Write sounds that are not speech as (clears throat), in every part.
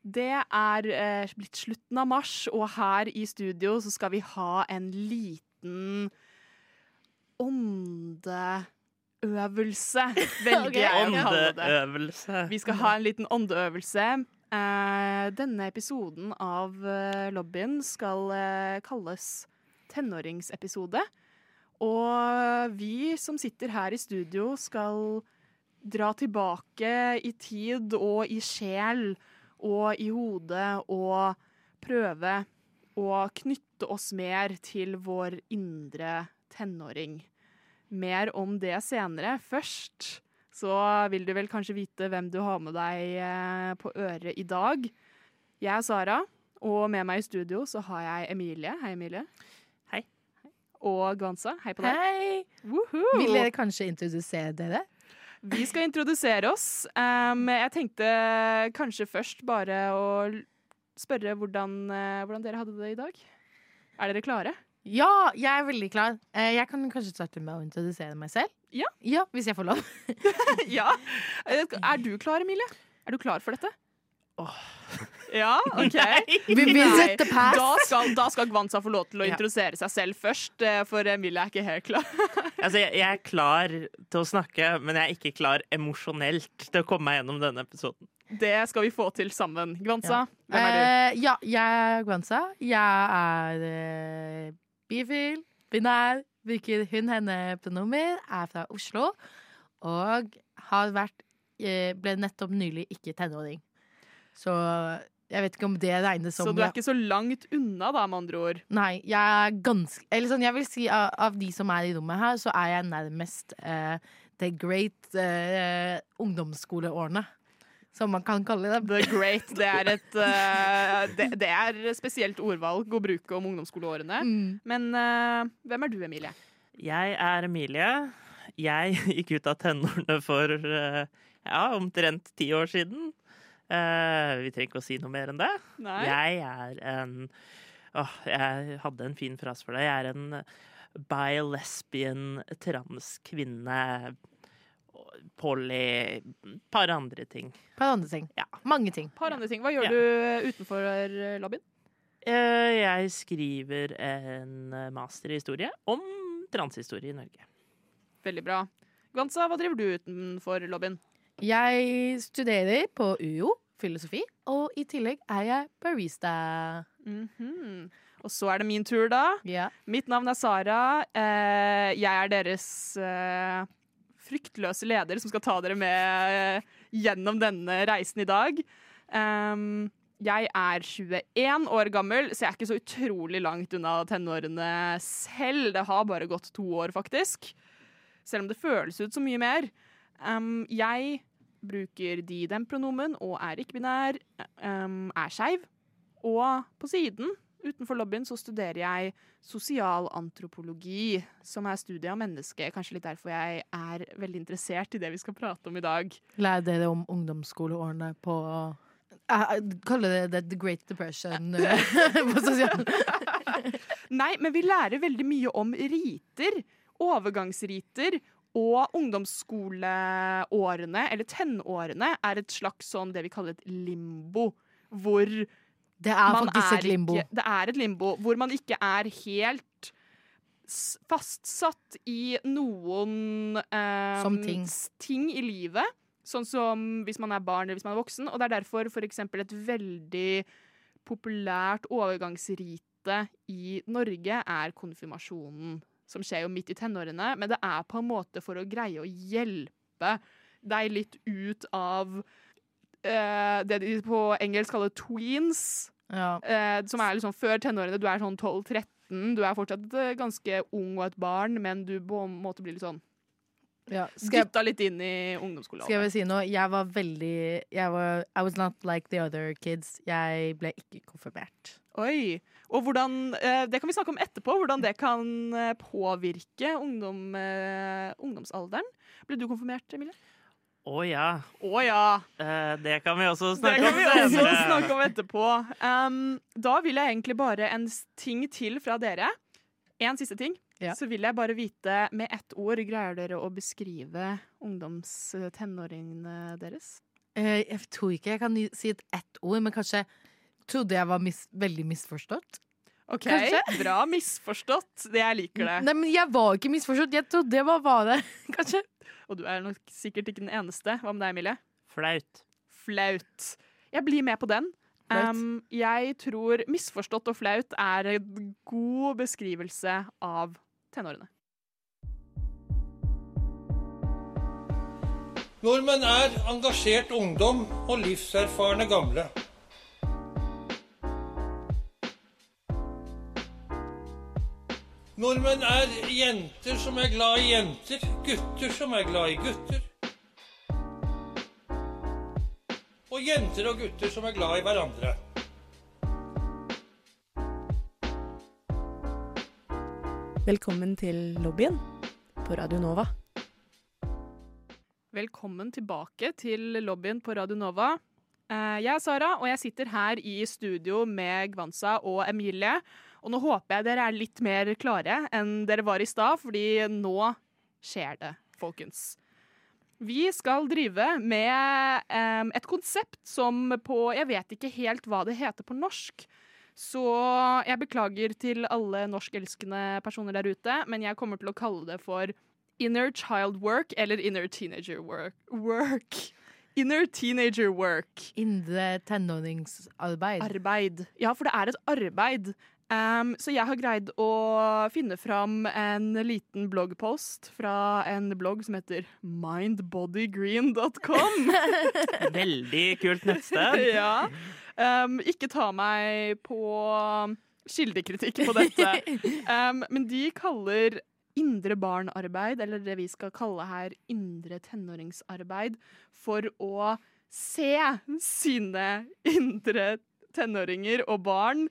Det er eh, blitt slutten av mars, og her i studio så skal vi ha en liten åndeøvelse, (laughs) velger jeg å kalle det. Åndeøvelse. Vi skal ha en liten åndeøvelse. Eh, denne episoden av eh, lobbyen skal eh, kalles tenåringsepisode. Og vi som sitter her i studio, skal dra tilbake i tid og i sjel og i hodet og prøve å knytte oss mer til vår indre tenåring. Mer om det senere. Først så vil du vel kanskje vite hvem du har med deg eh, på øret i dag. Jeg er Sara, og med meg i studio så har jeg Emilie. Hei, Emilie. Hei. Og Gwanza. Hei på deg. Hei! Woohoo! Vil dere kanskje introdusere dere? Vi skal introdusere oss. Um, jeg tenkte kanskje først bare å spørre hvordan, eh, hvordan dere hadde det i dag. Er dere klare? Ja, jeg er veldig klar. Eh, Jeg kan kanskje starte med å introdusere meg selv. Ja. Ja, Hvis jeg får lov. (laughs) ja. Eh, Er du klar, Emilie? Er du klar for dette? Ja, OK. Vi visit the pass. Da skal, da skal Gwanza få lov til å Ja. introdusere seg selv først, eh, for Emilie er ikke helt klar. (laughs) Altså, jeg, jeg er klar til å snakke, men jeg er ikke klar emosjonelt til å komme meg gjennom denne episoden. Det skal vi få til sammen. Gwanza, hvem er du? Uh, ja, jeg er Gwanza. Jeg er uh, bifil, binær, bruker hun-henne-pronomer, er fra Oslo og har vært Ble nettopp nylig ikke tenåring. Så jeg vet ikke om det regnes som Så du er ikke så langt unna, da, med andre ord. Nei, jeg er ganske Eller sånn, jeg vil si av, av de som er i rommet her, så er jeg nærmest eh, the great eh, ungdomsskoleårene. Som man kan kalle det. The Great. Det er (laughs) et eh, det, det er spesielt ordvalg å bruke om ungdomsskoleårene. Mm. Men eh, hvem er du, Emilie? Jeg er Emilie. Jeg gikk ut av tenårene for eh, ja, omtrent ti år siden. Eh, vi trenger ikke å si noe mer enn det. Nei? Jeg er en Åh, jeg hadde en fin frase for deg. Jeg er en bi-lesbian transkvinne. Polly Par andre ting. Par andre ting. Ja. Mange ting. par andre ting. Hva gjør Ja. du utenfor eh, lobbyen? Uh, Jeg skriver en master i historie om transhistorie i Norge. Veldig bra. Gwanza, hva driver du utenfor lobbyen? Jeg studerer på UiO filosofi, og i tillegg er jeg barista. Mhm. Og så er det min tur, da. Ja. Mitt navn er Sara. Eh, jeg er deres eh, fryktløse leder som skal ta dere med eh, gjennom denne reisen i dag. Jeg er 21 år gammel, så jeg er ikke så utrolig langt unna tenårene selv. Det har bare gått to år, faktisk. Selv om det føles ut så mye mer. Jeg bruker de-dem-pronomen og er ikke-binær, er skeiv. Og på siden Utenfor lobbyen så studerer jeg sosialantropologi, som er studiet av mennesket. Kanskje litt derfor jeg er veldig interessert i det vi skal prate om i dag. Lærer dere om ungdomsskoleårene på Jeg kaller det The Great Depression (laughs) eh, (laughs) på sosial... Nei, men vi lærer veldig mye om riter, overgangsriter, og ungdomsskoleårene, eller tenårene, er et slags sånn det vi kaller et limbo, hvor Det er man faktisk et er limbo. Ikke, det er et limbo hvor man ikke er helt fastsatt i noen eh, ting. ting i livet. Sånn som hvis man er barn eller hvis man er voksen. Og det er derfor f.eks. et veldig populært overgangsrite i Norge er konfirmasjonen. Som skjer jo midt i tenårene, men det er på en måte for å greie å hjelpe deg litt ut av uh, det de på engelsk kaller tweens. Ja. Uh, som er liksom før tenårene. Du er sånn 12-13. Du er fortsatt eh, ganske ung og et barn, men du på en måte blir litt sånn Ja. Dytta litt inn i skal jeg vel si noe? Jeg var veldig jeg var, I was not like the other kids. Jeg ble ikke konfirmert. Oi. Og hvordan, eh, Det kan vi snakke om etterpå, hvordan det kan eh, påvirke ungdom, eh, ungdomsalderen. Ble du konfirmert, Emilie? Å ja. Å ja. Eh, det kan vi også Det snakke kan om vi også snakke om etterpå. Um, da vil jeg egentlig bare en ting til fra dere. En siste ting. Ja. Så vil jeg bare vite med ett ord, greier dere å beskrive ungdoms-tenåringene deres? Eh, jeg tror ikke jeg kan si et ett ord, men kanskje trodde jeg var mis veldig misforstått. OK, Kanskje? bra misforstått. Det jeg liker det. Nei, men jeg var ikke misforstått. Jeg trodde jeg var bare (laughs) Kanskje. Og du er nok sikkert ikke den eneste. Hva med deg, Emilie? Flaut. Flaut. Jeg blir med på den. Um, jeg tror misforstått og flaut er en god beskrivelse av tenårene. Nordmenn er engasjert ungdom og livserfarne gamle. Nordmenn er jenter som er glad i jenter, gutter som er glad i gutter. Og jenter og gutter som er glad i hverandre. Velkommen til lobbyen på Radio Nova. Velkommen tilbake til lobbyen på Radio Nova. Eh, Jeg er Sara, og jeg sitter her i studio med Gvanza og Emilie. Og nå håper jeg dere er litt mer klare enn dere var i stad, fordi nå skjer det, folkens. Vi skal drive med em, et konsept som på Jeg vet ikke helt hva det heter på norsk. Så jeg beklager til alle norskelskende personer der ute, men jeg kommer til å kalle det for Inner child work eller inner teenager work. work. Inner teenager work. Indre tenåringsarbeid. Arbeid. Ja, for det er et arbeid. Um, så jeg har greid å finne fram en liten bloggpost fra en blogg som heter mindbodygreen.com. (laughs) Veldig kult nettsted. (laughs) ja. Um, ikke ta meg på kildekritikk på dette. (laughs) Um, men de kaller indre barnarbeid, eller det vi skal kalle her indre tenåringsarbeid, for å se sine indre tenåringer og barn,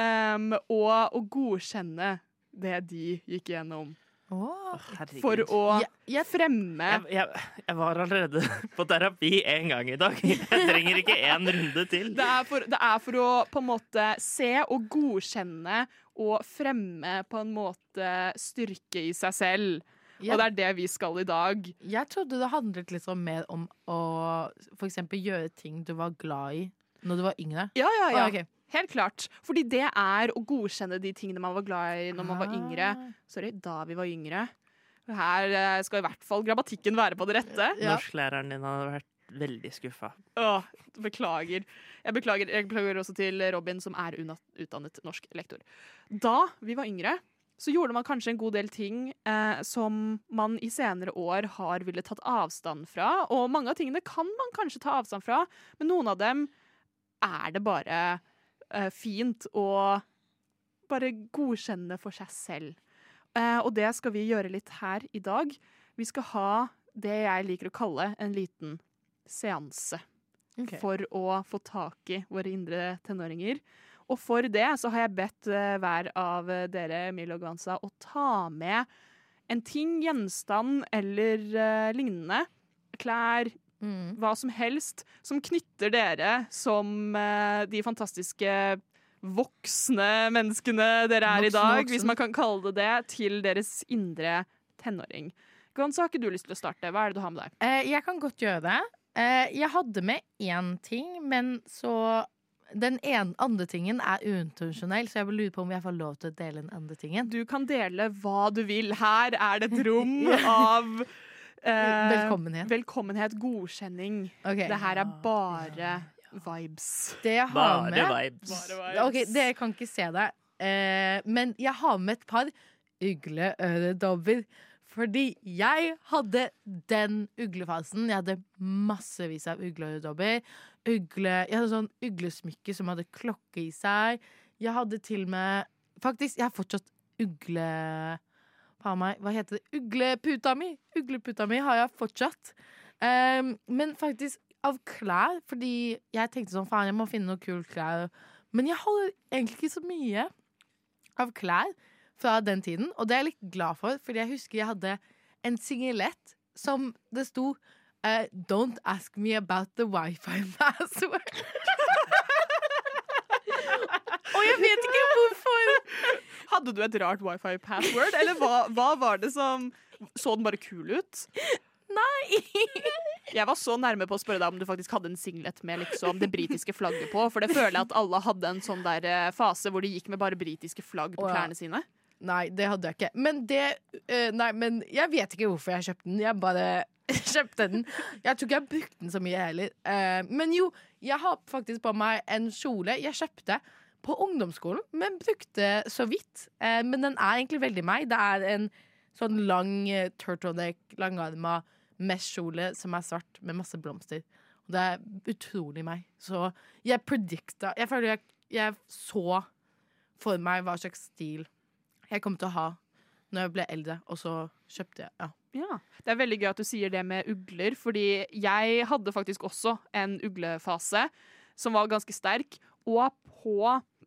um, og å godkjenne det de gikk gjennom. Oh, For å Jeg, jeg, fremme jeg, jeg, jeg var allerede (laughs) på terapi én gang i dag. (laughs) Jeg trenger ikke én runde til. Det er, for, det er for å på en måte se og godkjenne og fremme på en måte styrke i seg selv. Og det er det vi skal i dag. jeg trodde det handlet litt sånn mer om å f.eks. gjøre ting du var glad i når du var yngre. Ja, ja, ja. Oh, ok. Helt klart. Fordi det er å godkjenne de tingene man var glad i når man var yngre. Ah. Sorry, da vi var yngre. Her eh, skal i hvert fall grammatikken være på det rette. Ja. Norsklæreren din hadde vært veldig skuffa. Åh, beklager. Jeg beklager. Jeg beklager også til Robin, som er utdannet norsk lektor. Da vi var yngre, så gjorde man kanskje en god del ting eh, som man i senere år har ville tatt avstand fra. Og mange av tingene kan man kanskje ta avstand fra, men noen av dem er det bare fint å bare godkjenne for seg selv. Eh, og det skal vi gjøre litt her i dag. Vi skal ha det jeg liker å kalle en liten seanse Okay. for å få tak i våre indre tenåringer. Og for det så har jeg bedt eh, hver av eh, dere, Milo og Gwanza, å ta med en ting, gjenstand eller uh, lignende. Klær, Mm. hva som helst, som knytter dere som eh, de fantastiske voksne menneskene dere er i dag, voksen. hvis man kan kalle det det, til deres indre tenåring. Gans, har ikke du lyst til å starte? Hva er det du har med deg? Eh, jeg kan godt gjøre det. Eh, jeg hadde med én ting, men så Den en, andre tingen er uintensjonell, så jeg vil lure på om jeg får lov til å dele den andre tingen. Du kan dele hva du vil. Her er det et rom (laughs) av Velkommenhet. velkommenhet, godkjenning. Okay. Det her er bare vibes. Det jeg har Bare med vibes. Okay, det, jeg kan ikke se deg, eh, men jeg har med et par ugleøredobber. Fordi jeg hadde den uglefasen. Jeg hadde massevis av ugleøredobber. Ugle, jeg hadde sånn uglesmykke som hadde klokke i seg. Jeg hadde til og med Faktisk, jeg har fortsatt ugle... Faen meg, hva heter det? Ugleputa mi! Ugleputa mi har jeg fortsatt. Um, men faktisk av klær, fordi jeg tenkte sånn faen, jeg må finne noe kult klær Men jeg holder egentlig ikke så mye av klær fra den tiden, og det er jeg litt glad for, fordi jeg husker jeg hadde en singelett som det sto uh, Don't ask me about the wifi (laughs) password. og jeg vet ikke hvorfor. Hadde du et rart wifi-password, eller hva, hva var det som Så den bare kul ut? Nei! (laughs) Jeg var så nærme på å spørre deg om du faktisk hadde en singlet med liksom det britiske flagget på. For det føler jeg at alle hadde en sånn der eh, fase hvor de gikk med bare britiske flagg på klærne sine. Nei, det hadde jeg ikke. Men det eh, Nei, men jeg vet ikke hvorfor jeg kjøpte den. Jeg bare (laughs) kjøpte den. Jeg tror ikke jeg brukte den så mye heller. Eh, men jo, jeg har faktisk på meg en kjole jeg kjøpte på ungdomsskolen, men brukte så vidt. Eh, men den er egentlig veldig meg. Det er en sånn lang eh, turtleneck, langarma mesh-kjole som er svart med masse blomster. Og det er utrolig meg. Så jeg predicta Jeg føler jeg, jeg så for meg hva slags stil jeg kom til å ha når jeg ble eldre, og så kjøpte jeg ja. Ja. Det er veldig gøy at du sier det med ugler, fordi jeg hadde faktisk også en uglefase som var ganske sterk. Og på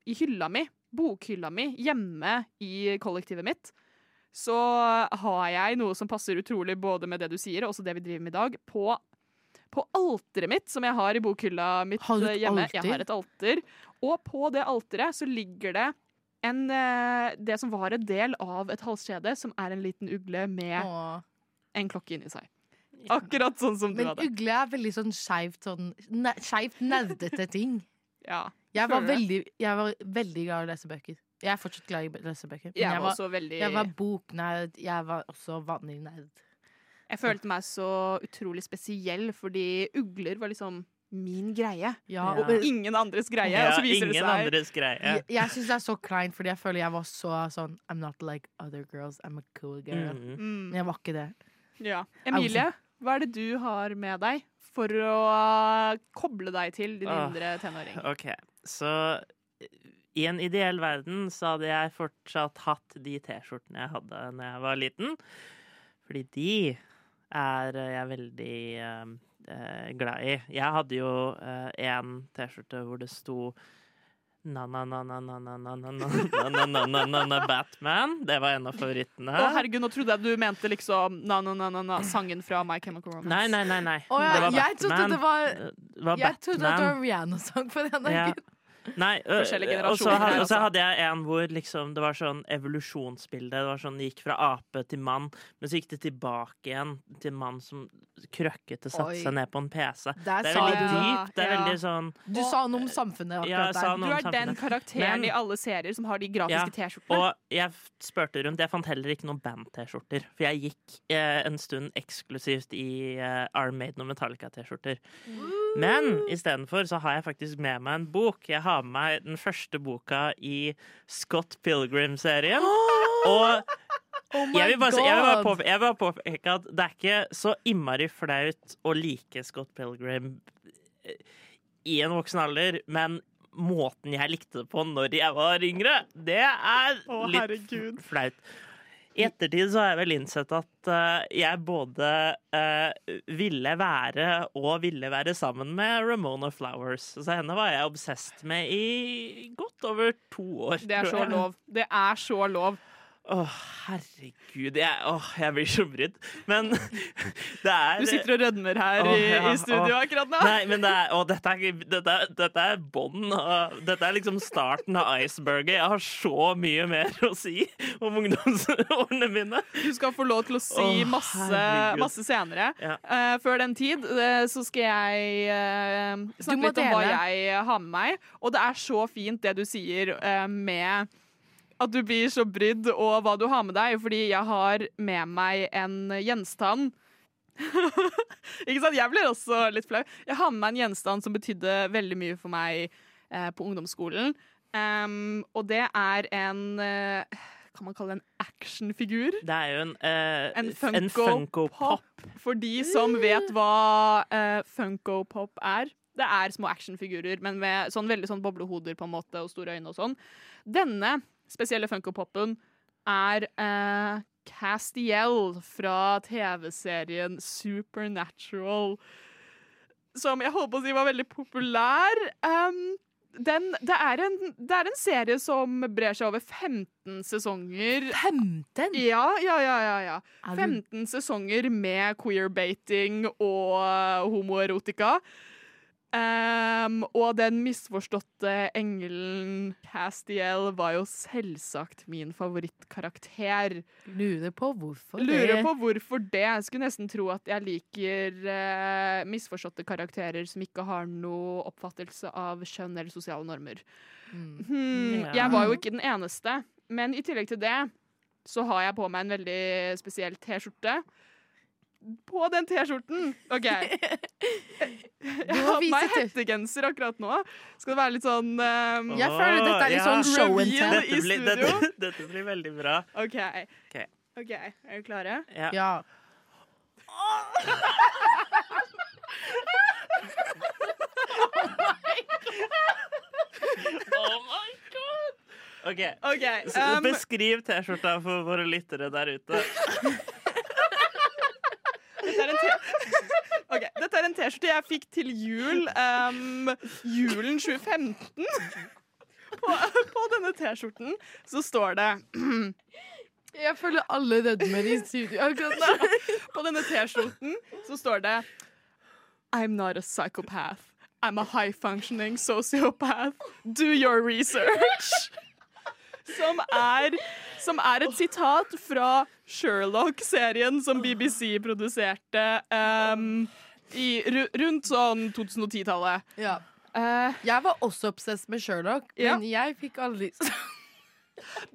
i hylla mi, bokhylla mi, hjemme i kollektivet mitt, så har jeg noe som passer utrolig både med det du sier, og også det vi driver med i dag, på, på alteret mitt, som jeg har i bokhylla mitt Har du hjemme. alter? Jeg har et alter. Og på det alteret så ligger det en, eh, det som var en del av et halskjede, som er en liten ugle med Åh. en klokke inni seg. Akkurat sånn som du Men hadde. ugle er veldig sånn skeivt sånn, ne- nerdete ting. Ja. Jeg var, veldig, jeg var veldig glad i å lese bøker. Jeg er fortsatt glad i å lese bøker. Men Jeg jeg var var, også veldig jeg var boknerd. Jeg var også vanlig nerd. Jeg følte meg så utrolig spesiell, fordi ugler var liksom min greie. Ja. Og ingen andres greie. Ja, og så viser det seg andres greie. Jeg, jeg syns det er så kleint, fordi jeg føler jeg var så sånn I'm not like other girls, I'm a cool girl. Mm. mm, Men jeg var ikke det. ja. Emilie, hva er det du har med deg for å koble deg til din indre tenåring? OK, så eh, i en ideell verden så hadde jeg fortsatt hatt de T-skjortene jeg hadde da jeg var liten. Fordi de er eh, jeg veldig eh, eh, glad i. Jeg hadde jo eh, en T-skjorte hvor det sto Na-na-na-na-na-na-na-na-na-na-na-na Batman. Det var en av favorittene. Å, herregud, nå trodde jeg du mente liksom na-na-na-na, sangen fra My Chemical Romance. Nei, nei, nei. nei. Å, Det var jeg trodde Batman. det var Det var Jeg trodde det var Rihanna-sang for den. Ja. Nei, og så altså. hadde jeg en hvor liksom det var sånn evolusjonsbilde. Det var sånn det gikk fra ape til mann, men så gikk det tilbake igjen til mann som krøkkete satte seg ned på en PC. Der Det er veldig dypt. Det er Ja. veldig sånn Du sa noe om samfunnet akkurat ja, der. Du er den karakteren Men- i alle serier som har de grafiske T-skjortene. Og jeg spurte rundt. Jeg fant heller ikke noen band-T-skjorter. For jeg gikk eh, en stund eksklusivt i eh, Maiden og Metallica-T-skjorter. Men istedenfor så har jeg faktisk med meg en bok. Jeg har med meg den første boka i Scott Pilgrim-serien. (gasps) Og Oh jeg vil, bare, jeg, vil bare påpeke, at det er ikke så innmari flaut å like Scott Pilgrim eh, i en voksen alder, men måten jeg likte det på når jeg var yngre, det er litt herregud. flaut. I ettertid så har jeg vel innsett at eh, jeg både eh, ville være og ville være sammen med Ramona Flowers. Så henne var jeg obsessed med i godt over to år. Det er så lov. Det er så lov. Åh, herregud. Jeg, oh, jeg blir så brydd. Men (laughs) det er Du sitter og rødmer her oh, i, ja, i studio akkurat nå. Nei, men det er, å, dette er, dette er, dette er bånd. Dette er liksom starten av iceberget. Jeg har så mye mer å si om ungdomsårene mine. Du skal få lov til å si masse, masse senere. Ja. Uh, før den tid uh, så skal jeg uh, snakke litt om hva jeg har med meg. Og det er så fint det du sier med at du blir så brydd og hva du har med deg, fordi jeg har med meg en gjenstand. (laughs) Ikke sant? Jeg blir også litt flau. Jeg har med meg en gjenstand som betydde veldig mye for meg eh, på ungdomsskolen. Um, og det er en eh, Kan man kalle det en actionfigur? Det er jo en, eh, En Funko, en Funko Pop. Pop. For de som vet hva eh, Funko Pop er. Det er små actionfigurer, men med sånn veldig sånn boblehoder på en måte og store øyne og sånn. Denne spesielle Funko Popen er eh, Castiel fra TV-serien Supernatural. Som jeg holdt på å si var veldig populær. Um, den, det, er en, det er en serie som brer seg over 15 sesonger. 15? Ja, ja, ja, ja, ja. Er 15 sesonger med queerbaiting og uh, homoerotika. Um, og den misforståtte engelen Castiel var jo selvsagt min favorittkarakter. lurer på hvorfor Lurer det på hvorfor det. Jeg skulle nesten tro at jeg liker uh, misforståtte karakterer som ikke har noe oppfattelse av kjønn eller sosiale normer. Mm. Hmm, Ja. Jeg var jo ikke den eneste, men i tillegg til det så har jeg på meg en veldig spesiell T-skjorte. På den T-skjorten OK. (laughs) Jeg har på meg hettegenser akkurat nå. Skal det være litt sånn um, Jeg føler dette er litt Ja. sånn show and tell. Dette blir, studio. dette, (laughs) dette blir veldig bra. OK. okay. okay. Er dere klare? Ja. Ja. (laughs) Oh my god! OK. OK. Så um, Beskriv T-skjorta for våre lyttere der ute. Dette er en T- Ok, Dette en T-skjorte jeg fikk til jul um, julen 2015. (laughs) På, på denne T-skjorten så står det (clears throat) Jeg føler alle rødmer i studio akkurat nå. På denne T-skjorten så står det I'm not a psychopath. I'm a high functioning sociopath. Do your research. (laughs) Som er, som er et sitat fra Sherlock-serien som BBC produserte um, i, rundt sånn 2010-tallet. Ja. Eh, Jeg var også obsess med Sherlock, men jeg fikk aldri (laughs)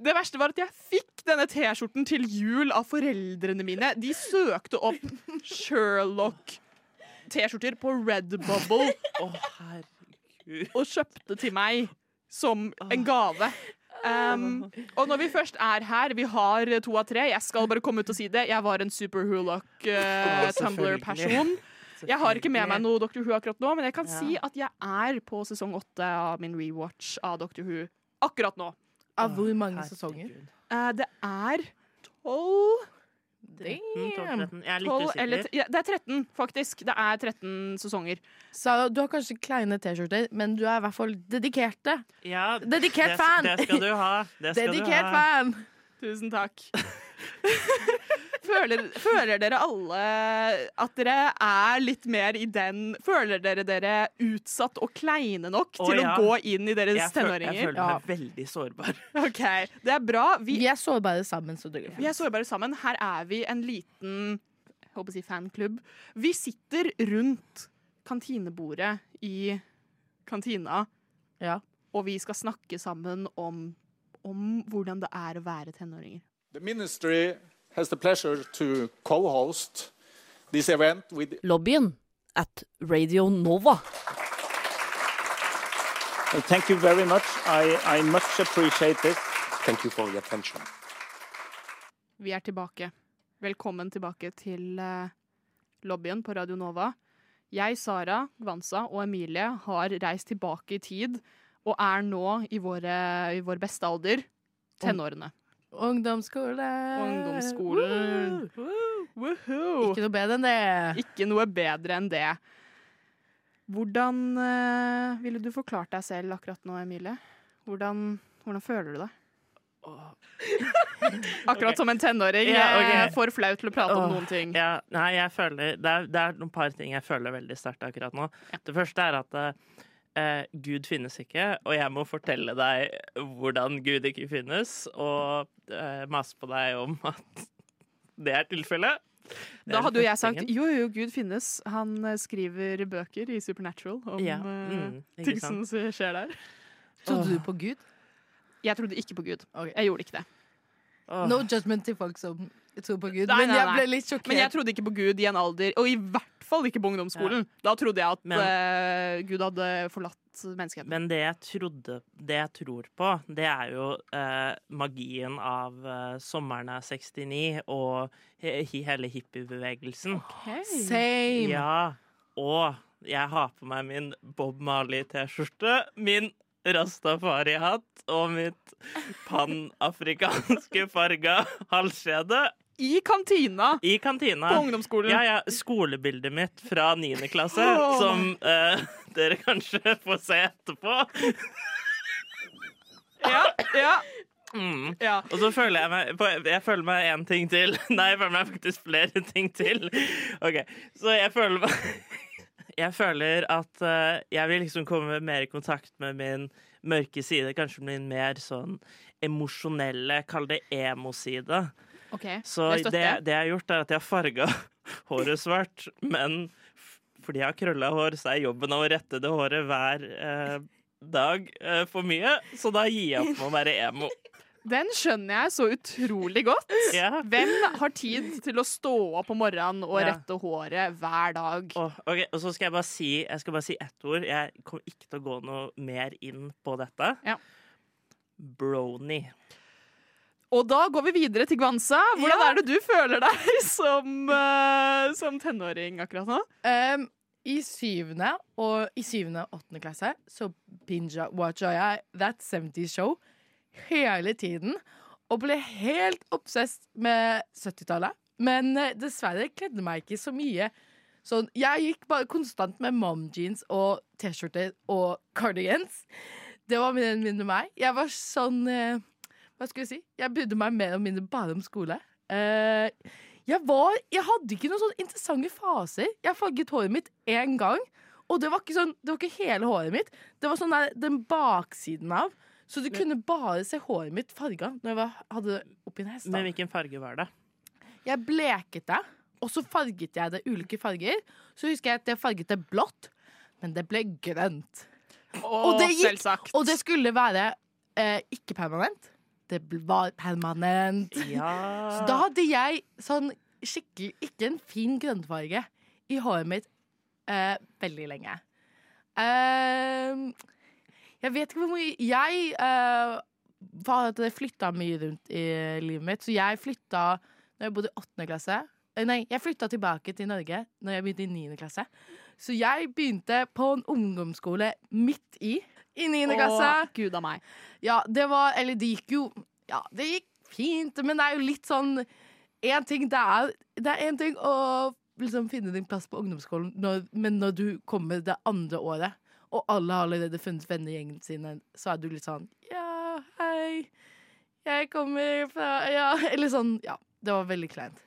det verste var at jeg fikk denne T-skjorten til jul av foreldrene mine. De søkte opp Sherlock-T-skjorter på Redbubble og kjøpte til meg som en gave. Um, og når vi først er her, vi har to av tre. Jeg skal bare komme ut og si det. Jeg var en super Hulock uh, Tumblr-person. Jeg har ikke med meg noe Dr. Who akkurat nå, men jeg kan Ja. si at jeg er på sesong åtte av min rewatch av Dr. Who akkurat nå. Av hvor mange sesonger? Herregud. Eh, det er tolv 13, 12, Damn. 13. Jeg er litt 12 usikker. ja, Det er 13, faktisk. Det er 13 sesonger. Så du har kanskje kleine T-skjorter, men du er i hvert fall dedikerte. Ja, Dedikert det, fan! Det skal du ha. Det skal Dedikert du ha. fan! Tusen takk. (laughs) føler, føler dere alle at dere er litt mer i den Føler dere dere utsatt og kleine nok Å, til ja. å gå inn i deres Jeg, føl, jeg føler meg veldig sårbar. (laughs) OK, det er bra. Vi, Vi er sårbare sammen, så det vi er sårbare sammen. Her er vi en liten jeg håper å si fanklubb. Vi sitter rundt kantinebordet i kantina, Ja. og vi skal snakke sammen om, om hvordan det er å være tenåringer. The ministry has the pleasure to co-host this event with Lobbyen at Radio Nova. Well, thank you very much. I, I much appreciate this. Thank you for your attention. Vi er tilbake. Velkommen tilbake til eh, lobbyen på Radio Nova. Jeg, Sara, Gvansa og Emilie har reist tilbake i tid og er nå i, våre, i vår beste alder tenårene. Ungdomsskole. Ungdomsskolen. Woohoo! Ikke noe bedre enn det. Ikke noe bedre enn det. Hvordan uh, ville du forklart deg selv akkurat nå, Emilie? Hvordan, hvordan føler du deg? (laughs) Akkurat som en tenåring. Ja, Jeg er For flaut til å prate om noen ting. Ja, nei, jeg føler det er, det er noen par ting jeg føler veldig sterkt akkurat nå. Det første er at eh, Gud finnes ikke, og jeg må fortelle deg hvordan Gud ikke finnes, og eh, mase på deg om (laughs) at det er tilfellet. Da hadde jo jeg sagt jo, jo, Gud finnes. Han eh, skriver bøker i Supernatural om Ja, eh, mm, ting som skjer der. Trodde du på Gud? Jeg trodde ikke på Gud. Okay. Jeg gjorde ikke det. Oh. No judgment til folk som tror på Gud, Nei, men nei, jeg ble litt sjokkert. Men jeg trodde ikke på Gud i en alder, og i hvert fall ikke på ungdomsskolen. Da trodde jeg at Men- uh, Gud hadde forlatt menneskeheten. Men det jeg trodde Det jeg tror på, det er jo uh, magien av uh, sommeren av 69 og he he- hele hippiebevegelsen. Same. Ja. Og jeg har på meg min Bob Marley-T-skjorte, min Rastafari-hatt og mitt panafrikanske farga halskjede I kantina I kantina. på ungdomsskolen. Ja, ja, skolebildet mitt fra 9. klasse, oh. som uh, dere kanskje får se etterpå. Ja, ja, Mm. ja. Og så føler jeg meg på- Jeg føler meg en ting til. (laughs) Nei, jeg føler meg faktisk flere ting til. OK, så jeg føler meg (laughs) Jeg føler at uh, jeg vil liksom komme mer i kontakt med min mørke side. Kanskje min mer sånn emosjonelle, kall det emo-side. OK, Så det det, jeg. har gjort, er at jeg har farga (laughs) håret svart. Men fordi jeg har krølla hår, så er jobben av å rette det håret hver eh, dag eh, for mye. Så da gir jeg opp med å være emo. (laughs) Den skjønner jeg så utrolig godt. Ja. Hvem har tid til å stå opp om morgenen og rette håret hver dag? Oh, ok, og så skal jeg bare si Jeg skal bare si ett ord. Jeg kommer ikke til å gå noe mer inn på dette. Ja. Brony. Og da går vi videre til Gwanza. Hvordan er det du føler deg (laughs) som, uh, som tenåring akkurat nå? Um, I syvende og i syvende og åttende klasse så binge-watcha jeg That 70's Show hele tiden. Og ble helt obsessed med 70-tallet. Men uh, dessverre kledde meg ikke så mye. Sånn, jeg gikk bare konstant med mom jeans og T-skjorter og (laughs) cardigans. Det var mindre meg. Jeg var sånn eh, Hva skal jeg si? Jeg brydde meg mer og mindre bare om skole. Uh, jeg var Jeg hadde ikke noen sånne interessante faser. Jeg farget håret mitt én gang. Og det var sånn Det var ikke hele håret mitt. Det var sånn der den baksiden av. Så du kunne bare se håret mitt farga når jeg var, hadde det oppi en hest. Men hvilken farge var det? Jeg bleket det, og så farget jeg det ulike farger. Så husker jeg at jeg farget det blått, men det ble grønt. Og, det gikk- Og det skulle være eh, ikke permanent. Det var permanent. Ja. (laughs) Så da hadde jeg sånn skikkelig Ikke en fin grønnfarge i håret mitt eh, veldig lenge. Uh, jeg vet ikke hvor mye Jeg uh, hadde flytta mye rundt i livet mitt, så jeg flytta når jeg bodde i åttende klasse. Eh, Nei, jeg flytta tilbake til Norge når jeg begynte i niende klasse. Så jeg begynte på en ungdomsskole midt i. I niende klasse. Å, Gud av meg. Ja, det var Eller det gikk jo Ja, det gikk fint, men det er jo litt sånn En ting det er Det er en ting å liksom finne din plass på ungdomsskolen, når, men når du kommer det andre året, og alle har allerede funnet vennegjengen sine, så er du litt sånn Ja, hei. Jeg kommer fra Ja, (laughs) eller sånn Ja. Det var veldig kleint.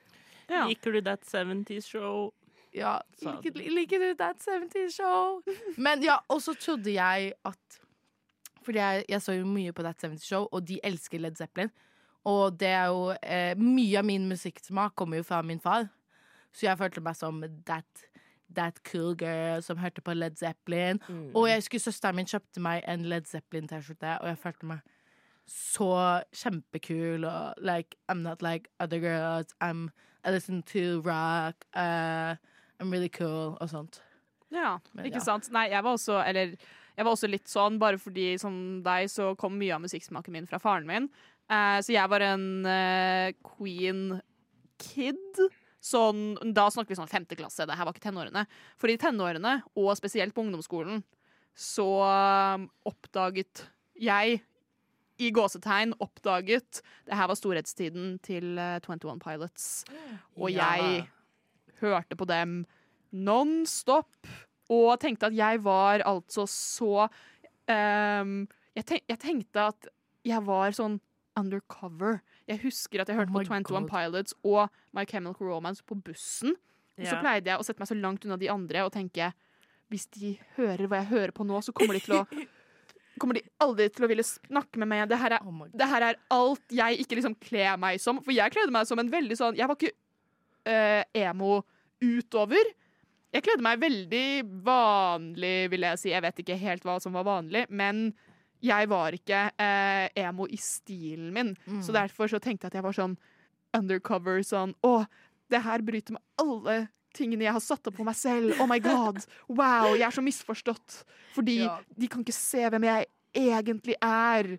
Ja. Liker du That 70's Show? Ja, like, liker, du. That 70 Show? Men ja, og så trodde jeg at Fordi jeg, jeg så jo mye på That 70 Show, og de elsker Led Zeppelin. Og det er jo eh, Mye av min musikksmak kommer jo fra min far. Så jeg følte meg som that, that cool girl som hørte på Led Zeppelin. Og jeg husker søsteren min kjøpte meg en Led Zeppelin-T-skjorte, og jeg følte meg så kjempekul. Og like, I'm not like other girls. I'm, I listen to rock. Uh, I'm really cool, og sånt. Ja, Men ikke ja. sant? Nei, jeg var også Eller jeg var også litt sånn, bare fordi som deg så kom mye av musikksmaken min fra faren min. Eh, så jeg var en eh, Queen-kid. Sånn, da snakker vi sånn femte klasse. Det her var ikke tenårene. For i tenårene, og spesielt på ungdomsskolen, så um, oppdaget jeg i gåsetegn oppdaget Det her var storhetstiden til eh, 21 Pilots. Og Ja. jeg hørte på dem non stop og tenkte at jeg var altså så um, jeg, tenk, jeg tenkte at jeg var sånn undercover. Jeg husker at jeg hørte Oh på 21 God. Pilots og My Chemical Romance på bussen. Og så pleide jeg å sette meg så langt unna de andre og tenke hvis de hører hva jeg hører på nå, så kommer de til å (laughs) Kommer de aldri til å ville snakke med meg. Det her er Oh det her er alt jeg ikke liksom kler meg som. For jeg kledde meg som en veldig sånn Jeg var ikke eh, emo utover. Jeg kledde meg veldig vanlig, vil jeg si. Jeg vet ikke helt hva som var vanlig, men jeg var ikke eh, emo i stilen min. Mm. Så derfor så tenkte jeg at jeg var sånn undercover, sånn Å, det her bryter med alle tingene jeg har satt opp for meg selv. Oh my god. Wow, jeg er så misforstått. Fordi Ja. de kan ikke se hvem jeg egentlig er.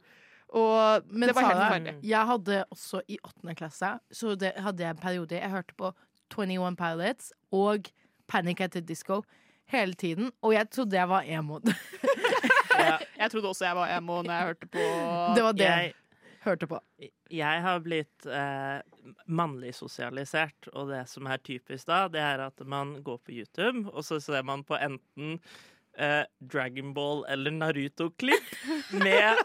Og Men det var helt forferdelig. Jeg hadde også i åttende klasse Så det hadde jeg en periode Jeg hørte på 21 Pilots og Panic at the Disco hele tiden, og jeg trodde jeg var emo. (laughs) Jeg trodde også jeg var emo når jeg hørte på Det var det. Jeg hørte på. Jeg har blitt eh, mannlig sosialisert, og det som er typisk da, det er at man går på YouTube, og så ser man på enten eh, Dragon Ball eller Naruto-klipp med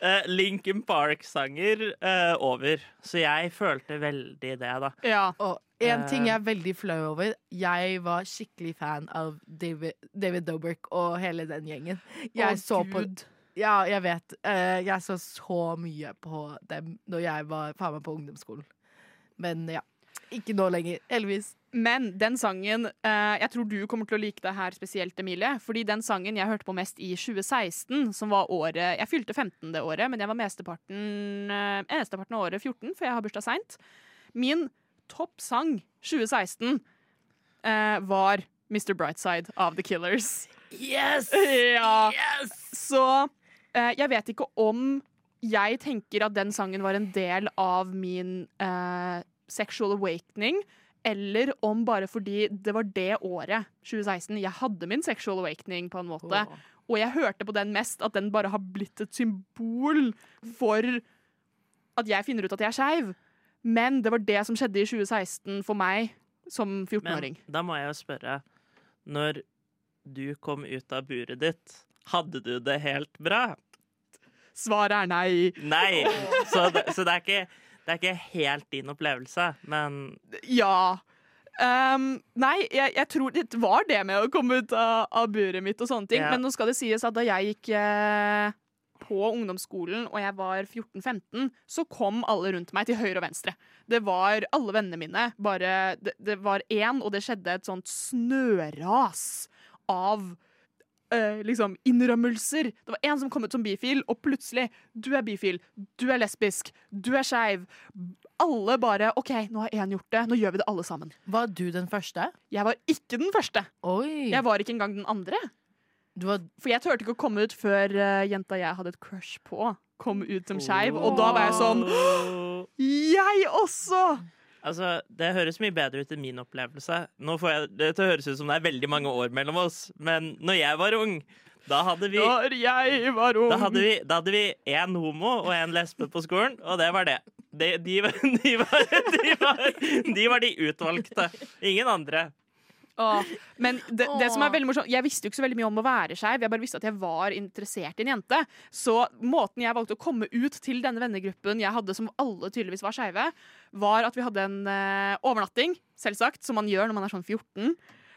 eh, Linkin Park-sanger eh, over. Så jeg følte veldig det, da. Ja. Og en Eh. ting jeg er veldig flau over, jeg var skikkelig fan av David, David Dobrik og hele den gjengen. Jeg Å, så på Gud. Ja, jeg vet. Eh, jeg så så mye på dem når jeg var faen meg på ungdomsskolen. Men ja. Ikke nå lenger, heldigvis. Men den sangen eh, Jeg tror du kommer til å like det her spesielt, Emilie. Fordi den sangen jeg hørte på mest i 2016, som var året Jeg fylte 15 det året, men jeg var mesteparten, eh, mesteparten av året 14, for jeg har bursdag seint. Min toppsang 2016 eh, var Mr. Brightside av The Killers. Yes! (laughs) Ja. Så eh, jeg vet ikke om jeg tenker at den sangen var en del av min eh, sexual awakening, eller om bare fordi det var det året, 2016, jeg hadde min sexual awakening på en måte. Og jeg hørte på den mest at den bare har blitt et symbol for at jeg finner ut at jeg er skeiv. Men det var det som skjedde i 2016 for meg som 14-åring. Da må jeg jo spørre Når du kom ut av buret ditt, hadde du det helt bra? Svaret er nei. Nei. (laughs) Så det, så det, er, ikke, det er ikke helt din opplevelse, men Ja. Um, nei, jeg, jeg tror det var det med å komme ut av, av buret mitt og sånne ting. Ja. Men nå skal det sies at da jeg gikk eh, på ungdomsskolen og jeg var 14-15, så kom alle rundt meg til høyre og venstre. Det var alle vennene mine. Bare, det, det var én, og det skjedde et sånt snøras av eh, liksom innrømmelser. Det var en som kom ut som bifil, og plutselig Du er bifil, du er lesbisk, du er skeiv. Alle bare OK, nå har én gjort det, nå gjør vi det alle sammen. Var du den første? Jeg var ikke den første. Oi. Jeg var ikke engang den andre. Du var For jeg turte ikke å komme ut før uh, jenta jeg hadde et crush på, kom ut som skeiv. Og da var jeg sånn Jeg også! Altså, Det høres mye bedre ut enn min opplevelse. Nå får jeg det til å høres ut som det er veldig mange år mellom oss, men når jeg var ung, da hadde vi Når jeg var ung. Da hadde vi, da hadde vi én homo og én lesbe på skolen, og det var det. De, de, var, (laughs) de, var, de, var, de var de utvalgte. Ingen andre. Åh, men det, det som er veldig morsomt Jeg visste jo ikke så veldig mye om å være skeiv. Jeg bare visste at jeg var interessert i en jente. Så måten jeg valgte å komme ut til denne vennegruppen jeg hadde, som alle tydeligvis var skeive, var at vi hadde en uh, overnatting, selvsagt, som man gjør når man er sånn 14.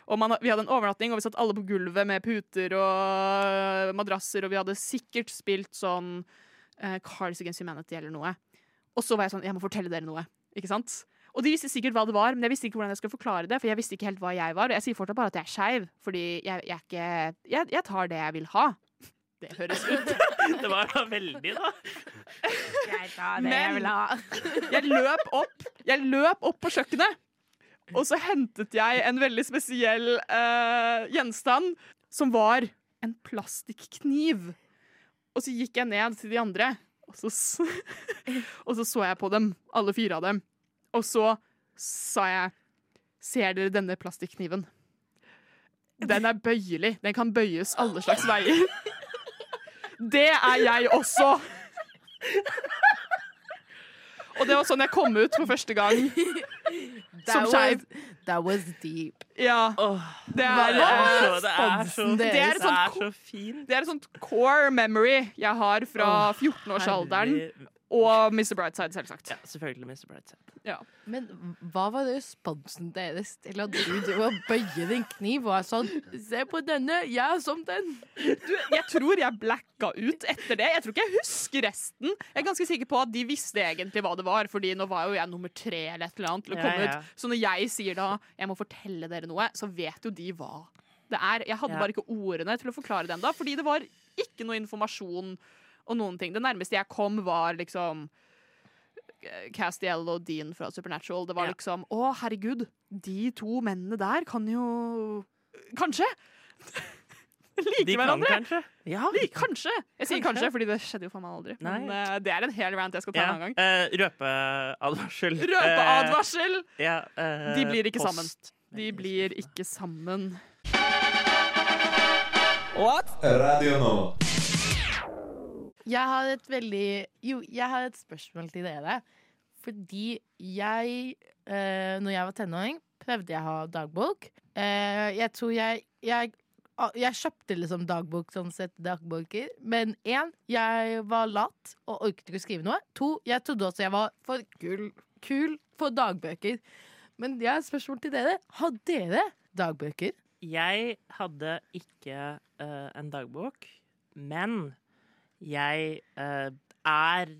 Og man, vi hadde en overnatting, og vi satt alle på gulvet med puter og madrasser, og vi hadde sikkert spilt sånn uh, Cards Against Humanity eller noe. Og så var jeg sånn Jeg må fortelle dere noe. Ikke sant? Og de visste sikkert hva det var, men jeg visste ikke hvordan jeg skulle forklare det. For jeg visste ikke helt hva jeg var. Og jeg sier fortsatt bare at jeg er skeiv, fordi jeg, jeg er ikke jeg, jeg tar det jeg vil ha. Det høres ut. (laughs) Det var da veldig, da. Men jeg vil (laughs) løp opp Jeg løp opp på kjøkkenet, og så hentet jeg en veldig spesiell uh, gjenstand, som var en plastikkniv. Og så gikk jeg ned til de andre, og så, (laughs) og så så jeg på dem, alle fire av dem. Og så sa jeg Ser dere denne plastikkniven? Den er bøyelig. Den kan bøyes alle slags veier. Det er jeg også! Og det var sånn jeg kom ut for første gang. Som That skeiv. that was deep. Ja. Det Det er, er eh, det er så, det er Det er så fint. det er et sånt core memory jeg har fra 14-årsalderen. Og Mr. Brightside, selvsagt. Ja, selvfølgelig Mr. Brightside. Ja. Men hva var responsen deres til at du dro og bøye din kniv og er sånn Se på denne, jeg er som den. Jeg tror jeg blacka ut etter det. Jeg tror ikke jeg husker resten. Jeg er ganske sikker på at de visste egentlig hva det var, Fordi nå var jo jeg nummer tre eller et eller annet til å Ja, komme ja. ut. Så når jeg sier da jeg må fortelle dere noe, så vet jo de hva det er. Jeg hadde Ja. bare ikke ordene til å forklare det ennå, fordi det var ikke noe informasjon og noen ting. Det nærmeste jeg kom, var liksom eh, Castiel og Dean fra Supernatural. Det var Ja. liksom Å, herregud, de to mennene der kan jo Kanskje! (laughs) like De kan hverandre. kanskje? Ja. Vi, kanskje! Jeg sier Kanskje. kanskje, fordi det skjedde jo faen meg aldri. Nei. Men uh, det er en hel rant jeg skal ta ja. en annen gang. Uh, røpeadvarsel. Røpeadvarsel! Uh, ja, eh, De blir ikke sammen. De blir ikke sammen. What? Radio Nova. Jeg har et veldig Jo, jeg har et spørsmål til dere. Fordi jeg, eh, når jeg var tenåring, prøvde jeg å ha dagbok. Eh, jeg tror jeg Jeg, jeg kjøpte liksom dagbok, sånn sett dagboker. Men én, jeg var lat og orket ikke å skrive noe. To, jeg trodde også jeg var for kul, kul for dagbøker. Men jeg har et spørsmål til dere. Har dere dagbøker? Jeg hadde ikke uh, en dagbok, men jeg eh, er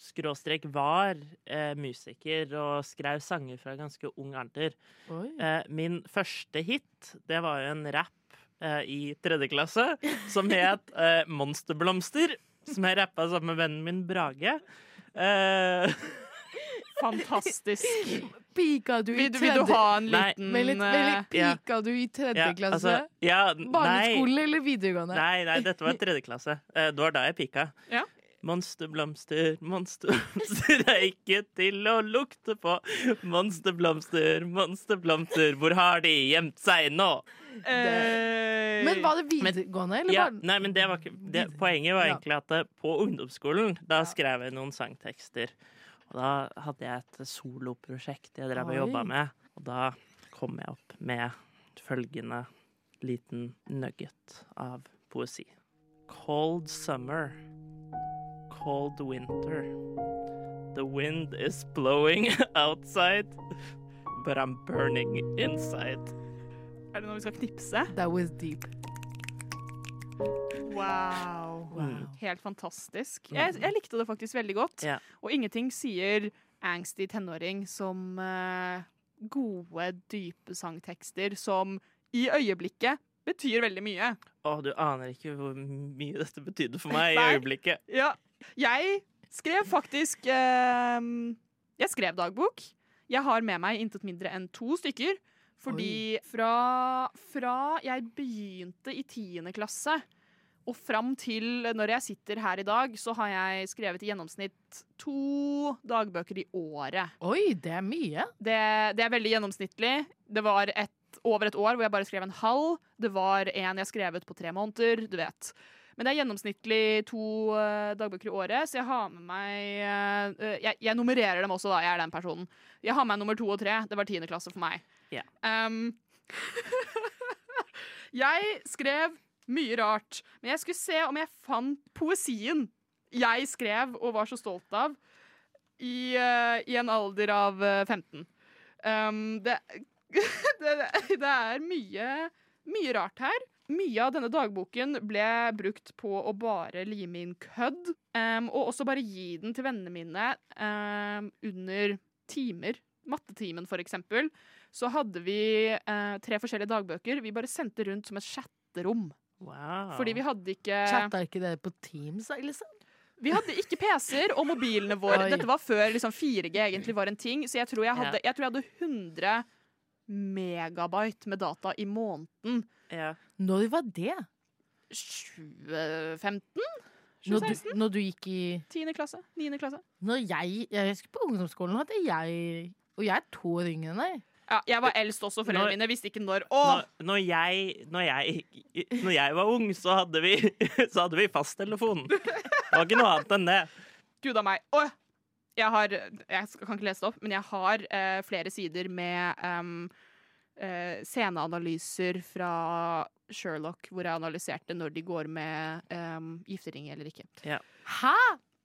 skråstrek var eh, musiker og skrev sanger fra ganske ung alder. Eh, min første hit, det var jo en rap eh, i tredje klasse som het (laughs) eh, Monsterblomster. Som jeg rappa sammen med vennen min Brage. Eh, (laughs) Fantastisk. Pika du i Vil, du- vil du tredje ha en Nei. liten Men litt, men eh, litt pika du i tredje ja, klasse? altså, ja, nei, Barneskolen eller videregående? nei, nei, dette var tredje klasse. Eh, det var da jeg pika. Ja. Monsterblomster, monsterblomster er ikke til å lukte på. Monsterblomster, monsterblomster, hvor har de gjemt seg nå? eh, Men var det videregående, eller Ja, var nei, men det var ikke det, Poenget var Ja. egentlig at eh, på ungdomsskolen Da skrev jeg noen sangtekster. Og da hadde jeg et soloprosjekt jeg drev og jobba med. Og da kom jeg opp med følgende liten nugget av poesi. Cold summer. Cold winter. The wind is blowing (laughs) outside, but I'm burning inside. Er det noe vi skal knipse? That was deep. Wow. wow. Helt fantastisk. Jeg, jeg likte det faktisk veldig godt. Yeah. Og ingenting sier angsty tenåring som uh, gode, dype sangtekster som i øyeblikket betyr veldig mye. Å, du aner ikke hvor mye dette betydde for meg i øyeblikket. Ja, jeg skrev faktisk uh, Jeg skrev dagbok. Jeg har med meg intet mindre enn to stykker. Fordi fra, fra jeg begynte i tiende klasse og fram til når jeg sitter her i dag, så har jeg skrevet i gjennomsnitt to dagbøker i året. Oi, det er mye. Det, det er veldig gjennomsnittlig. Det var et, over et år hvor jeg bare skrev en halv. Det var en jeg skrevet på tre måneder. Du vet. Men det er gjennomsnittlig to eh, dagbøker i året, så jeg har med meg eh, jeg, jeg nummererer dem også, da. Jeg er den personen. Jeg har med meg nummer to og tre. Det var tiende klasse for meg. Ja. Um, (laughs) jeg skrev mye rart, men jeg skulle se om jeg fant poesien jeg skrev og var så stolt av i, uh, i en alder av eh, 15. Um, (laughs) det, det, det er mye, mye rart her. Mye av denne dagboken ble brukt på å bare lime inn kødd, um, og også bare gi den til vennene mine um, under timer. Mattetimen, for eksempel. Så hadde vi eh, tre forskjellige dagbøker. Vi bare sendte rundt som et chatterom. Wow. Fordi vi hadde ikke Chatta ikke dere på Teams, liksom? vi hadde ikke PC-er, og mobilene våre Oi. Dette var før liksom, 4G egentlig var en ting, så jeg tror jeg hadde, jeg tror jeg hadde 100 megabyte med data i måneden. ja. Når var det? 2015? Når du, når du gikk i 10. klasse? 9. klasse? Når jeg, jeg husker på ungdomsskolen hadde jeg Og jeg er to år yngre enn deg. Ja, jeg var eldst også, foreldrene mine visste ikke når. Å! Når, når, jeg, når, jeg, når jeg var ung, så hadde vi, (laughs) så hadde vi fasttelefon. Det var ikke noe annet enn det. Gud a meg. Å, jeg har Jeg kan ikke lese det opp, men jeg har uh, flere sider med um, uh, sceneanalyser fra Sherlock, hvor jeg analyserte når de går med um, giftering eller ikke. Hæ?!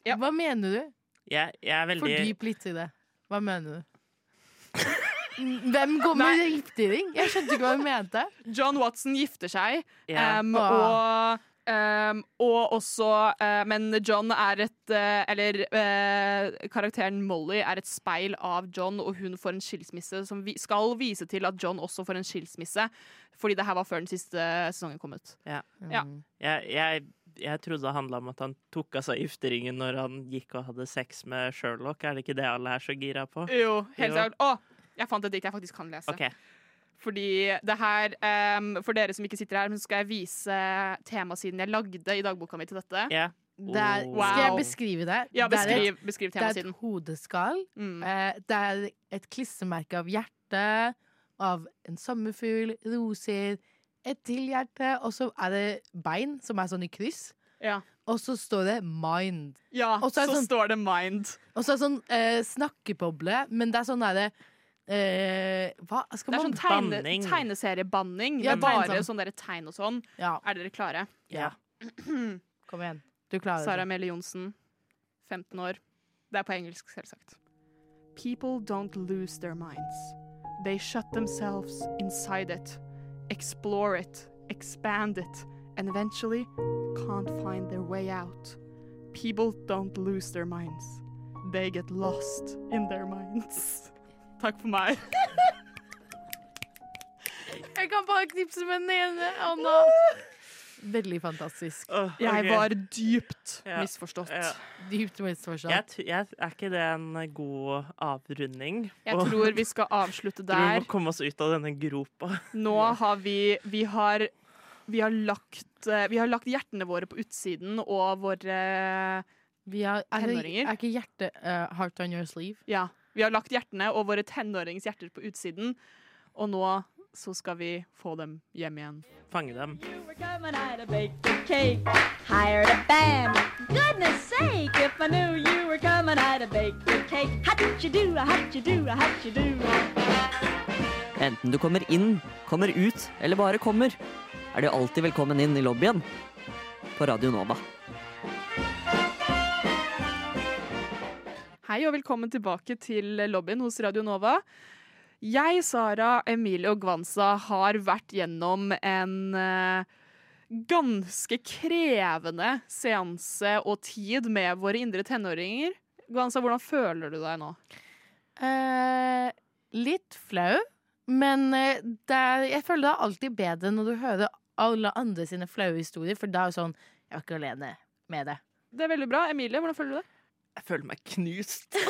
Ja. Hva mener du? Jeg, jeg er veldig Fordyp litt i det. Hva mener du? (laughs) Hvem går med Nei. giftering? Jeg skjønte ikke hva hun mente. John Watson gifter seg, yeah. um, Åh. og Um, og også uh, Men John er et uh, Eller uh, karakteren Molly er et speil av John, og hun får en skilsmisse som vi skal vise til at John også får en skilsmisse. Fordi det her var før den siste sesongen kom ut. Ja. Mm. Jeg, jeg, jeg trodde det handla om at han tok av seg gifteringen når han gikk og hadde sex med Sherlock. Er det ikke det alle er så gira på? Jo, helt Jo. Jeg fant et dikt jeg faktisk kan lese. Okay. Fordi det her, um, For dere som ikke sitter her, så skal jeg vise temasiden jeg lagde i dagboka mi til dette. Yeah. Det er, wow. Skal jeg beskrive det? Ja, det er et, beskriv, temasiden det er et hodeskall. Mm. Eh, det er et klissemerke av hjerte, av en sommerfugl, roser, et til hjerte, og så er det bein som er sånn i kryss. Ja. og så står det mind. Ja, Og så så, er sånn- står det mind. Og så er det sånn eh, snakkeboble, men det er sånn derre eh, Hva skal Det er man sånn tegne, Banning. tegneseriebanning. Ja, bare sånn derre tegn og sånn. Ja, Er dere klare? Ja. (clears throat) kom igjen. Du klarer Sara det. Melle Johnsen, 15 år. Det er på engelsk, selvsagt. People don't lose their minds. They shut themselves inside it, explore it, expand it, and eventually can't find their way out. People don't lose their minds. They get lost in their minds. (laughs) Takk for meg. (laughs) Jeg kan bare knipse med den ene hånda. Veldig fantastisk. Åh, Jeg ok. var dypt Ja. misforstått. Ja. Dypt misforstått. Jeg, jeg, er ikke det en god avrunding? Jeg Og- tror vi skal avslutte (laughs) der. Vi må komme oss ut av denne gropa. (laughs) Nå har vi Vi har, vi har lagt eh, Vi har lagt hjertene våre på utsiden og våre Vi har, er, Tenåringer. er ikke hjertet uh, heart on your sleeve? Ja. Vi har lagt hjertene og våre tenåringshjerter på utsiden. Og nå så skal vi få dem hjem igjen. Fange dem. Enten du kommer inn, kommer ut eller bare kommer, er du alltid velkommen inn i lobbyen på Radio Nova. Hei og velkommen tilbake til lobbyen hos Radio Nova. Jeg, Sara, Emilie og Gwanza har vært gjennom en eh, ganske krevende seanse og tid med våre indre tenåringer. Gwanza, hvordan føler du deg nå? Eh, litt flau, men eh, er, jeg føler det er alltid bedre når du hører alle andre sine flaue historier, for da er det sånn Jeg er ikke alene med det. Det er veldig bra. Emilie, hvordan føler du det? Jeg føler meg knust. (laughs)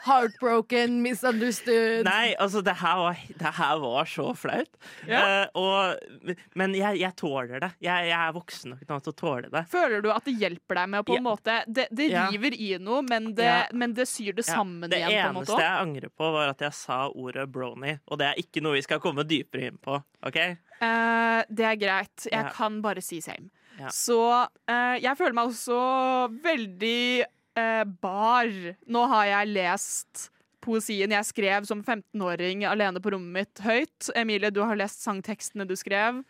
Heartbroken, misunderstood. Nei, altså, det her var, det her var så flaut. Ja. Uh, og, men jeg, jeg tåler det. Jeg, jeg er voksen nok til å tåle det. Føler du at det hjelper deg med å på en Ja. måte Det, det Ja. river i noe, men det, Ja. men det syr det Ja, sammen det igjen. på en måte eneste jeg angrer på, var at jeg sa ordet brony. Og det er ikke noe vi skal komme dypere inn på. OK? Uh, det er greit. Jeg Ja. kan bare si same. Ja. Så eh, jeg føler meg også veldig eh, bar. Nå har jeg lest poesien jeg skrev som 15-åring alene på rommet mitt høyt. Emilie, du har lest sangtekstene du skrev.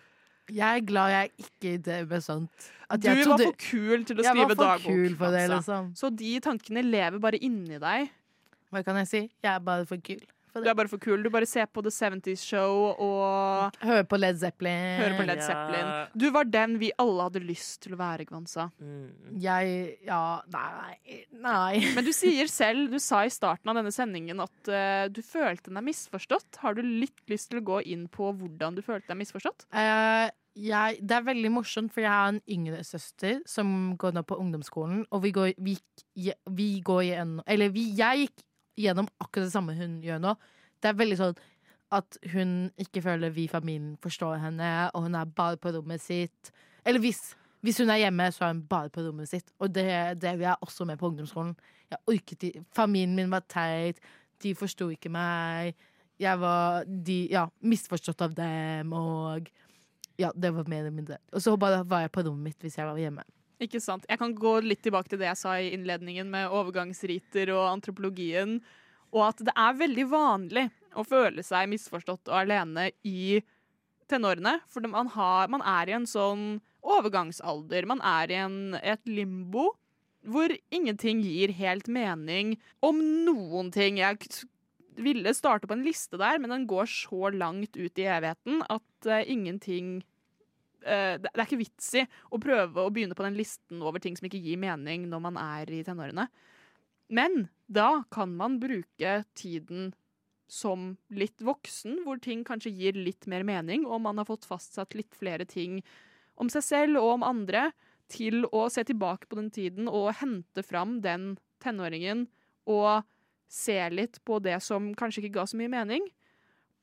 Jeg er glad jeg ikke drev med sånt. At Du jeg var for kul til å jeg skrive var for dagbok. kul for det, liksom. Så de tankene lever bare inni deg. Hva kan jeg si? Jeg er bare for kul. For Du det. er bare for kul. Du bare ser på The 70's Show og Hører på Led Zeppelin. hører på Led Ja. Zeppelin. Du var den vi alle hadde lyst til å være, Gvansa. Mm. Jeg Ja, nei. Nei. (laughs) Men du sier selv, du sa i starten av denne sendingen at uh, du følte deg misforstått. Har du litt lyst til å gå inn på hvordan du følte deg misforstått? Uh, jeg, det er veldig morsomt, for jeg har en yngre søster som går nå på ungdomsskolen, og vi går, vi, vi går gjennom Eller vi, jeg gikk gjennom akkurat det samme hun gjør nå. Det er veldig sånn at hun ikke føler vi i familien forstår henne, og hun er bare på rommet sitt. Eller hvis, hvis hun er hjemme, så er hun bare på rommet sitt. Og det det vi er også med på ungdomsskolen. Jeg orket ikke Familien min var teit. De forsto ikke meg. Jeg var de, ja, misforstått av dem, og ja, det var mer eller mindre. Og så bare var jeg på rommet mitt hvis jeg var hjemme. Ikke sant? Jeg kan gå litt tilbake til det jeg sa i innledningen med overgangsriter og antropologien, og at det er veldig vanlig å føle seg misforstått og alene i tenårene. For man, har, man er i en sånn overgangsalder. Man er i en, et limbo hvor ingenting gir helt mening om noen ting. Jeg ville starte på en liste der, men den går så langt ut i evigheten at uh, ingenting det, det er ikke vits i å prøve å begynne på den listen over ting som ikke gir mening når man er i tenårene. Men da kan man bruke tiden som litt voksen, hvor ting kanskje gir litt mer mening, og man har fått fastsatt litt flere ting om seg selv og om andre, til å se tilbake på den tiden og hente fram den tenåringen og se litt på det som kanskje ikke ga så mye mening.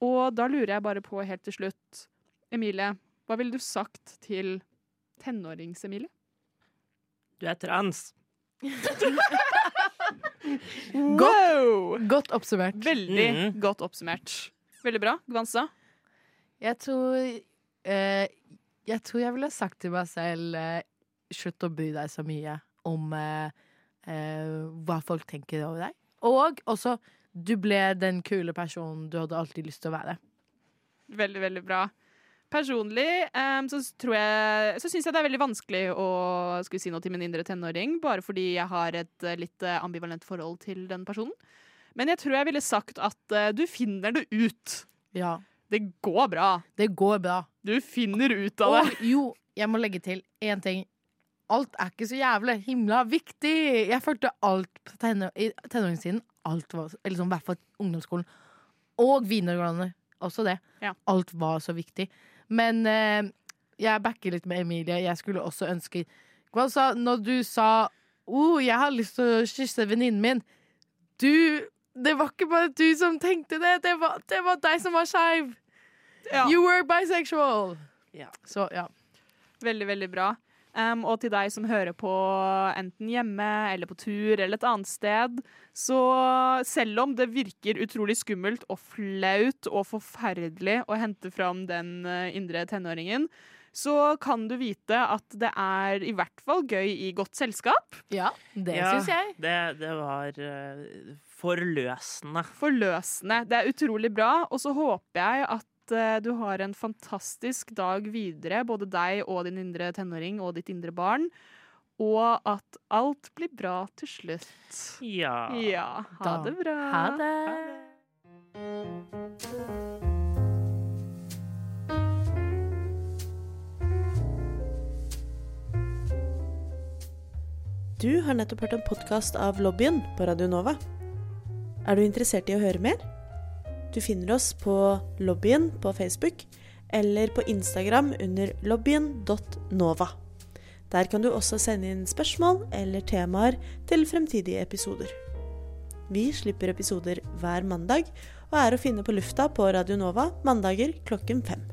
Og da lurer jeg bare på helt til slutt, Emilie, hva ville du sagt til tenårings-Emilie? Du er trans. (laughs) Wow! Godt oppsummert. Veldig mm. godt oppsummert. Veldig bra. Gvansa? Jeg tror eh, Jeg tror jeg ville sagt til meg selv eh, slutt å bry deg så mye om eh, eh, hva folk tenker over deg. Og også, du ble den kule personen du hadde alltid lyst til å være. Veldig, veldig bra. Personlig um, så tror jeg Så syns jeg det er veldig vanskelig å skulle si noe til min indre tenåring, bare fordi jeg har et eh, litt eh, ambivalent forhold til den personen. Men jeg tror jeg ville sagt at uh, du finner det ut. Ja. Det går bra. Det går bra. Du finner ut av det. Og jo, jeg må legge til én ting. Alt er ikke så jævlig himla viktig. Jeg følte alt på i tenåringstiden. Alt var, eller sånn, i hvert fall ungdomsskolen. Og videregående. Også det. Ja. Alt var så viktig. Men eh, jeg backer litt med Emilie. Jeg skulle også ønske altså, Når du sa oh, 'Jeg har lyst til å kysse venninnen min' Du Det var ikke bare du som tenkte det. Det var, det var deg som var skeiv. Ja. You were bisexual. Ja. Så ja. Veldig, veldig bra. Um, og til deg som hører på enten hjemme eller på tur eller et annet sted, så selv om det virker utrolig skummelt og flaut og forferdelig å hente fram den eh, indre tenåringen, så kan du vite at det er i hvert fall gøy i godt selskap. Ja, det Ja. syns jeg. Det, det var uh, forløsende. Forløsende. Det er utrolig bra. Og så håper jeg at eh, du har en fantastisk dag videre, både deg og din indre tenåring og ditt indre barn. Og at alt blir bra til slutt. Ja. Ja. Ha Da. det bra. Ha det. Du har nettopp hørt en podkast av Lobbyen på Radio Nova. Er du interessert i å høre mer? Du finner oss på Lobbyen på Facebook eller på Instagram under lobbyen.nova. Der kan du også sende inn spørsmål eller temaer til fremtidige episoder. Vi slipper episoder hver mandag og er å finne på lufta på Radio Nova mandager klokken fem.